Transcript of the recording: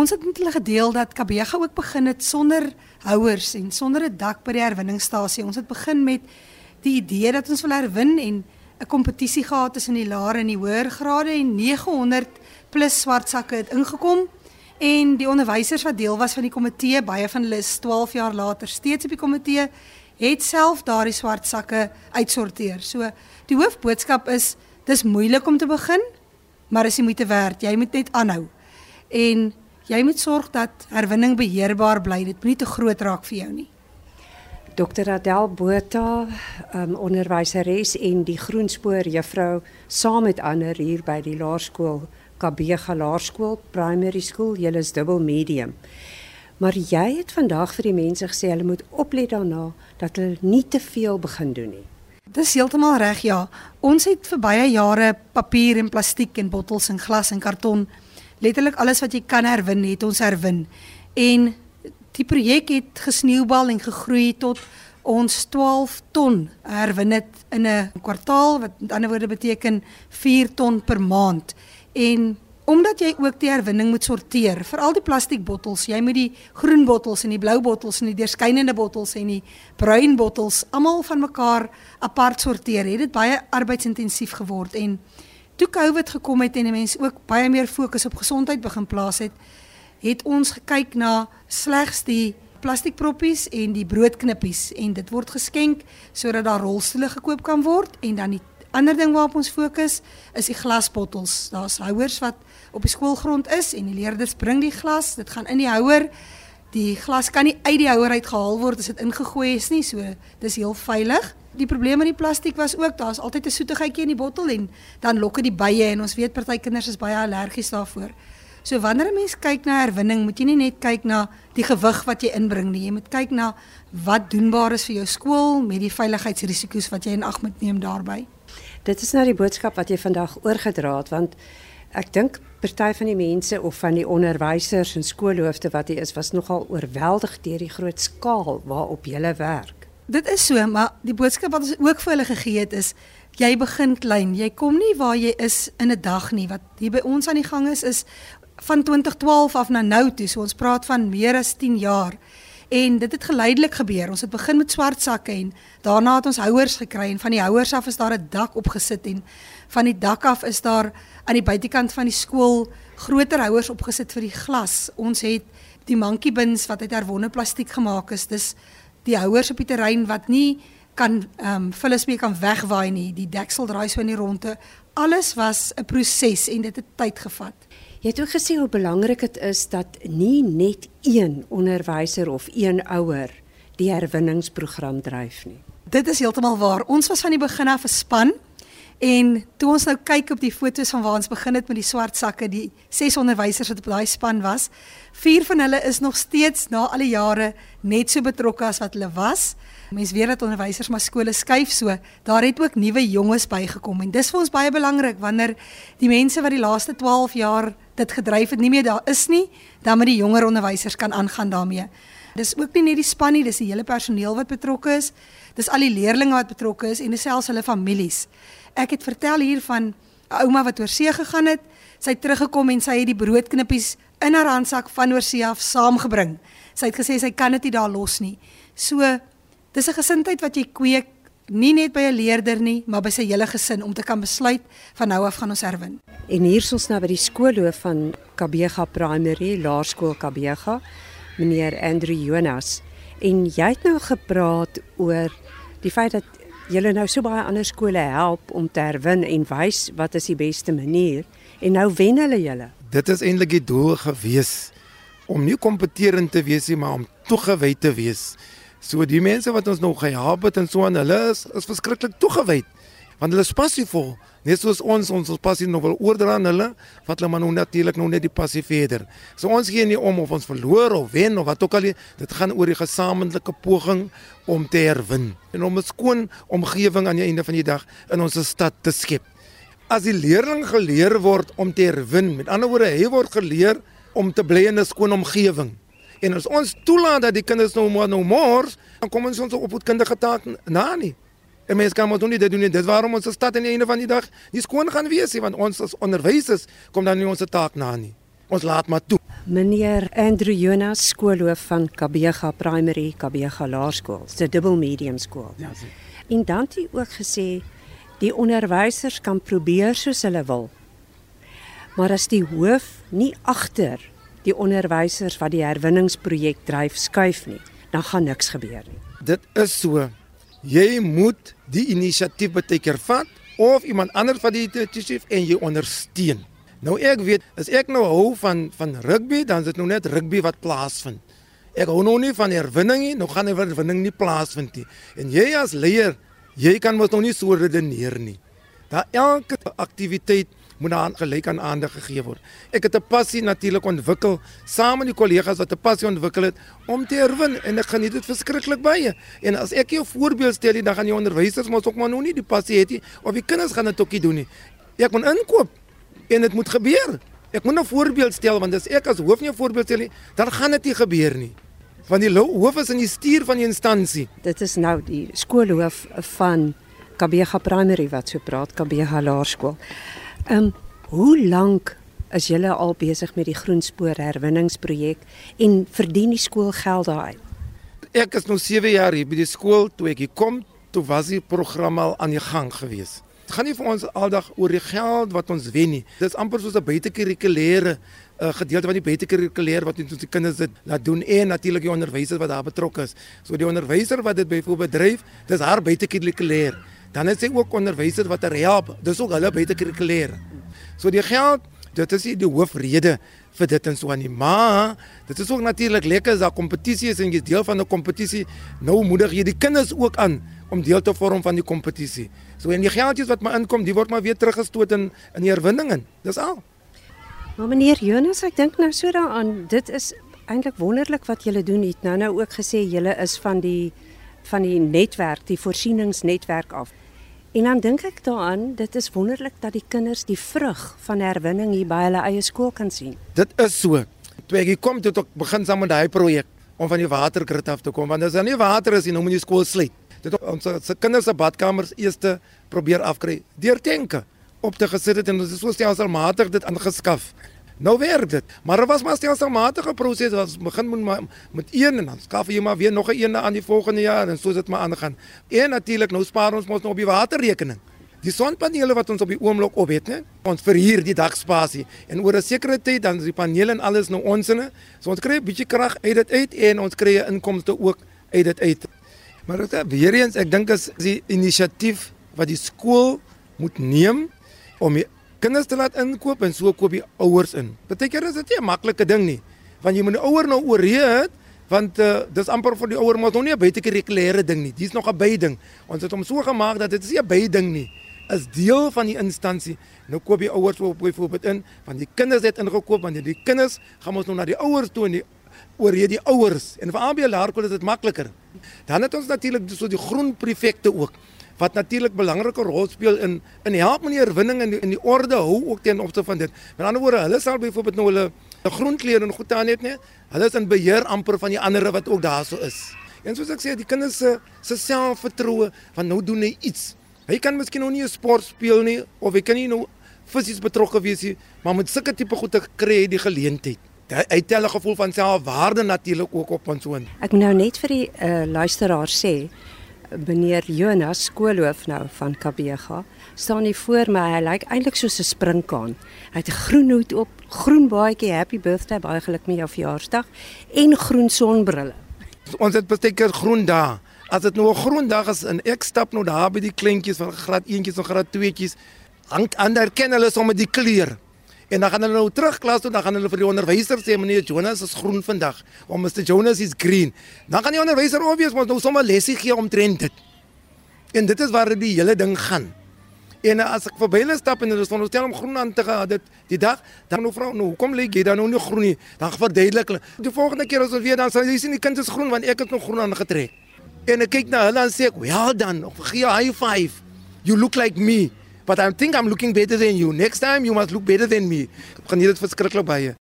Ons het met hulle gedeel dat Kabega ook begin het sonder houers en sonder 'n dak by die herwinningstasie. Ons het begin met die idee dat ons wil herwin en 'n kompetisie gehad tussen die laer en die hoër grade en 900 plus swart sakke het ingekom en die onderwysers wat deel was van die komitee, baie van hulle is 12 jaar later steeds op die komitee, het self daardie swart sakke uitsorteer. So die hoofboodskap is dis moeilik om te begin, maar as jy moet werk, jy moet net aanhou. En jy moet sorg dat herwinning beheerbaar bly. Dit moenie te groot raak vir jou nie. Dr. Adel Botha, um, onderwyseres en die groenspoor juffrou saam met ander hier by die laerskool Kabega Laerskool Primary School, julle is dubbel medium. Maar jy het vandag vir die mense gesê hulle moet oplet daarna dat hulle nie te veel begin doen nie. Dis heeltemal reg, ja. Ons het vir baie jare papier en plastiek en bottels en glas en karton letterlik alles wat jy kan herwin, het ons herwin. En die projek het gesneeubal en gegroei tot ons 12 ton herwin dit in 'n kwartaal wat met ander woorde beteken 4 ton per maand. En omdat jy ook die herwinning moet sorteer vir al die plastiekbottels, jy moet die groen bottels en die blou bottels en die deurskynende bottels en die bruin bottels almal van mekaar apart sorteer. Het dit baie arbeidsintensief geword en toe COVID gekom het en mense ook baie meer fokus op gesondheid begin plaas het, het ons gekyk na slegs die plastiekproppies en die broodknippies en dit word geskenk sodat daar rolstoele gekoop kan word en dan die ander ding waarop ons fokus is die glasbottels. Daar's houers wat op die skoolgrond is en die leerders bring die glas, dit gaan in die houer. Die glas kan nie uit die houer uit gehaal word as dit ingegooi is nie, so dis heel veilig. Die probleem met die plastiek was ook daar's altyd 'n soetigheidjie in die bottel en dan lokke die bye en ons weet party kinders is baie allergies daarvoor. So wanneer 'n mens kyk na herwinning, moet jy nie net kyk na die gewig wat jy inbring nie. Jy moet kyk na wat doenbaar is vir jou skool met die veiligheidsrisiko's wat jy in ag moet neem daarbey. Dit is nou die boodskap wat jy vandag oorgedra het want ek dink party van die mense of van die onderwysers en skoolhoofde wat hier is was nogal oorweldig deur die groot skaal waarop jy werk. Dit is so, maar die boodskap wat ons ook vir hulle gegee het is jy begin klein. Jy kom nie waar jy is in 'n dag nie. Wat hier by ons aan die gang is is van 2012 af na nou toe. So ons praat van meer as 10 jaar. En dit het geleidelik gebeur. Ons het begin met swart sakke en daarna het ons houers gekry en van die houers af is daar 'n dak opgesit en van die dak af is daar aan die buitekant van die skool groter houers opgesit vir die glas. Ons het die monkey bins wat uit herwonne plastiek gemaak is. Dis die houers op die terrein wat nie kan ehm um, vullis mee kan wegwaai nie. Die deksel draai so in die ronde. Alles was 'n proses en dit het tyd gevat. Jy het ook gesê hoe belangrik dit is dat nie net een onderwyser of een ouer die herwinningsprogram dryf nie. Dit is heeltemal waar. Ons was van die begin af 'n span En toe ons nou kyk op die foto's van waar ons begin het met die swart sakke, die ses onderwysers wat op daai span was, vier van hulle is nog steeds na al die jare net so betrokke as wat hulle was. Mense weet dat onderwysers maar skole skuif so. Daar het ook nuwe jonges bygekom en dis vir ons baie belangrik wanneer die mense wat die laaste 12 jaar dit gedryf het nie meer daar is nie, dan moet die jonger onderwysers kan aangaan daarmee. Dis ook nie net die span nie, dis die hele personeel wat betrokke is. Dis al die leerders wat betrokke is en dis selfs hulle families. Ek het vertel hier van 'n ouma wat oor see gegaan het. Sy het teruggekom en sy het die broodknippies in haar handsak van oor see af saamgebring. Sy het gesê sy kan dit nie daar los nie. So dis 'n gesindheid wat jy kweek nie net by 'n leerder nie, maar by sy hele gesin om te kan besluit van nou af gaan ons herwin. En hier is ons nou by die skoolhoof van Kabega Primary Laerskool Kabega, meneer Andrew Jonas. En jy het nou gepraat oor die feit dat julle nou so baie ander skole help om te herwin en wys wat is die beste manier en nou wen hulle julle. Dit is eintlik die doel gewees om nie kompeterend te wees nie, maar om toegewy te wees. So die mense wat ons nog gehelp het en so aan hulle is, is verskriklik toegewy want hulle is passievol. Net soos ons ons ons passie nog wil oordra aan hulle, wat hulle maar nou natuurlik nou net die passie verder. So ons gee nie om of ons verloor of wen of wat ook al, dit gaan oor die gesamentlike poging om te herwin en om 'n skoon omgewing aan die einde van die dag in ons stad te skep. As die leerling geleer word om te herwin, met ander woorde, hy word geleer om te bly in 'n skoon omgewing. En as ons toelaat dat die kinders nou maar nou mors, dan kom ons ons opvoedkundige taak na nie. En mense kan mos nie dit doen nie. Dit waarom ons stad aan die einde van die dag nie skoon gaan wees nie, want ons as onderwysers kom dan nie ons taak na nie. Ons laat maar toe. Meneer Andrew Jonas, skoolhoof van Kabega Primary, Kabega Laerskool, 'n dubbel medium skool. Ja, sien. En dan het hy ook gesê die onderwysers kan probeer soos hulle wil. Maar as die hoof nie agter die onderwysers wat die herwinningsprojek dryf skuif nie, dan gaan niks gebeur nie. Dit is so. Jy moet die inisiatief beteker vat of iemand anders van die inisiatief en jy ondersteun. Nou ek weet, as ek nou hou van van rugby, dan is dit nou net rugby wat plaasvind. Ek hou nou nie van herwinning nie, nou gaan die herwinning nie plaasvind nie. En jy as leier, jy kan mos nou nie so redeneer nie. Dat elke aktiwiteit moet aan gelyk aan aandag gegee word. Ek het 'n passie natuurlik ontwikkel saam met die kollegas wat 'n passie ontwikkel het om te herwin en ek geniet dit verskriklik baie. En as ek jou voorbeeld stel, dan gaan die onderwysers mos ook maar nou nie die passie hê nie of die kinders gaan dit ookie doen nie. Ek moet inkoop en dit moet gebeur. Ek moet 'n voorbeeld stel want as ek as hoof nie 'n voorbeeld stel nie, dan gaan dit nie gebeur nie. Want die hoof is in die stuur van die instansie. Dit is nou die skoolhoof van Kabega Primary wat so praat, Kabega Laerskool. Ehm um, hoe lank is julle al besig met die groenspoor herwinningsprojek en verdien die skool geld daai? Ek is nou 7 jaar hier by die skool toe ek hier kom, toe was die program al aan die gang gewees. Dit gaan nie vir ons aldag oor die geld wat ons wen nie. Dis amper soos 'n buitekurrikulêre uh, gedeelte van die buitekurrikulêr wat ons die kinders dit laat doen en natuurlik die onderwysers wat daar betrokke is. So die onderwyser wat dit byvoorbeeld bedryf, dis haar buitekurrikulêr. Dan is sy ook onderwysers wat haar help. Dis ook hulle buitekurrikulêr. So die geld, dit is die hoofrede vir dit en so aan nie. Maar dit is ook natuurlik lekker as daar kompetisie is en jy's deel van 'n kompetisie. Nou moedig jy die kinders ook aan om deel te vorm van die kompetisie. So en die geldjies wat maar inkom, die word maar weer teruggestoot in in die herwinninge. Dis al. Maar meneer Jonas, ek dink nou so daaraan, dit is eintlik wonderlik wat julle doen. Het nou nou ook gesê julle is van die van die netwerk, die voorsieningsnetwerk af. En dan dink ek daaraan, dit is wonderlik dat die kinders die vrug van herwinning hier by hulle eie skool kan sien. Dit is so. Toe ek hier kom toe ek begin saam met daai projek om van die waterkrit af te kom want as daar nie water is nie, nou moet die skool sluit. Dit ons se kinders se badkamers eers probeer afkry deur tenke op te gesit het en ons is so stelselmatig dit aangeskaf. Nou werk dit, maar dit was maar stelselmatige proses. Ons begin met met een en dan skaf jy maar weer nog 'n een aan die volgende jaar en so dit maar aangaan. En natuurlik nou spaar ons mos nog op die waterrekening. Die sonpanele wat ons op die oomblik op het, né? Ons verhuur die dagspasie en oor 'n sekere tyd dan is die panele en alles nou onsinne. So ons kry 'n bietjie krag uit dit uit en ons kry 'n inkomste ook uit dit uit. Maar dit weer eens, ek dink as die inisiatief wat die skool moet neem om kinders te laat inkoop en so koop die ouers in. Partykeer is dit nie 'n maklike ding nie, want jy moet die ouer nou ooreed want uh, dis amper vir die ouer maar nog nie 'n buitekurrikulêre ding nie. Dis nog 'n byding. Ons het hom so gemaak dat dit is nie 'n byding nie. Is deel van die instansie. Nou koop die ouers op byvoorbeeld in, want die kinders het ingekoop want die kinders gaan ons nou na die ouers toe en die ooreed die ouers. En vir albei laerskool is dit makliker. Dan het ons natuurlik so die groen prefekte ook wat natuurlik belangrike rol speel in in help die herwinning in, in die orde hou ook teen opsigte van dit. Met ander woorde, hulle sal byvoorbeeld nou hulle 'n groenklere en goed aan het nie. Hulle is in beheer amper van die ander wat ook daarso is. En soos ek sê, die kinders se se selfvertroue van nou doen hy iets. Hy kan miskien nog nie 'n sport speel nie of hy kan nie nou fisies betrokke wees nie, maar met sulke tipe goede kry hy die geleentheid. Hy tel 'n gevoel van selfwaarde natuurlik ook op ons soon. Ek moet nou net vir die uh, luisteraar sê meneer Jonas skoolhoof nou van Kabega staan hier voor my. Hy lyk eintlik soos 'n sprinkaan. Hy het 'n groen hoed op, groen baadjie, happy birthday, baie geluk met jou verjaarsdag en groen sonbrille. Ons het beteken groen daar. As dit nou 'n groen dag is en ek stap nou daar by die kleintjies van graad 1tjies en graad 2tjies, hang ander ken hulle sommer die kleur. En dan gaan hulle nou terug klas toe, dan gaan hulle vir die onderwyser sê meneer Jonas is groen vandag, of Mr Jonas is green. Dan gaan die onderwyser obvious mos nou sommer lesie gee omtrent dit. En dit is waar die hele ding gaan. En as ek verby hulle stap en hulle staan stel om groen aan te gaan dit die dag, dan nou vrou, nou hoekom lê jy dan nou nie groen nie? Dan verduidelik hulle. Die volgende keer as ons weer dan sal jy sien die kind is groen want ek het nog groen aangetrek. En ek kyk na hulle en sê ek, "Well done." Of gee high five. You look like me. But I think I'm looking better than you. Next time you must look better than me. Ek gaan dit verskriklik baie.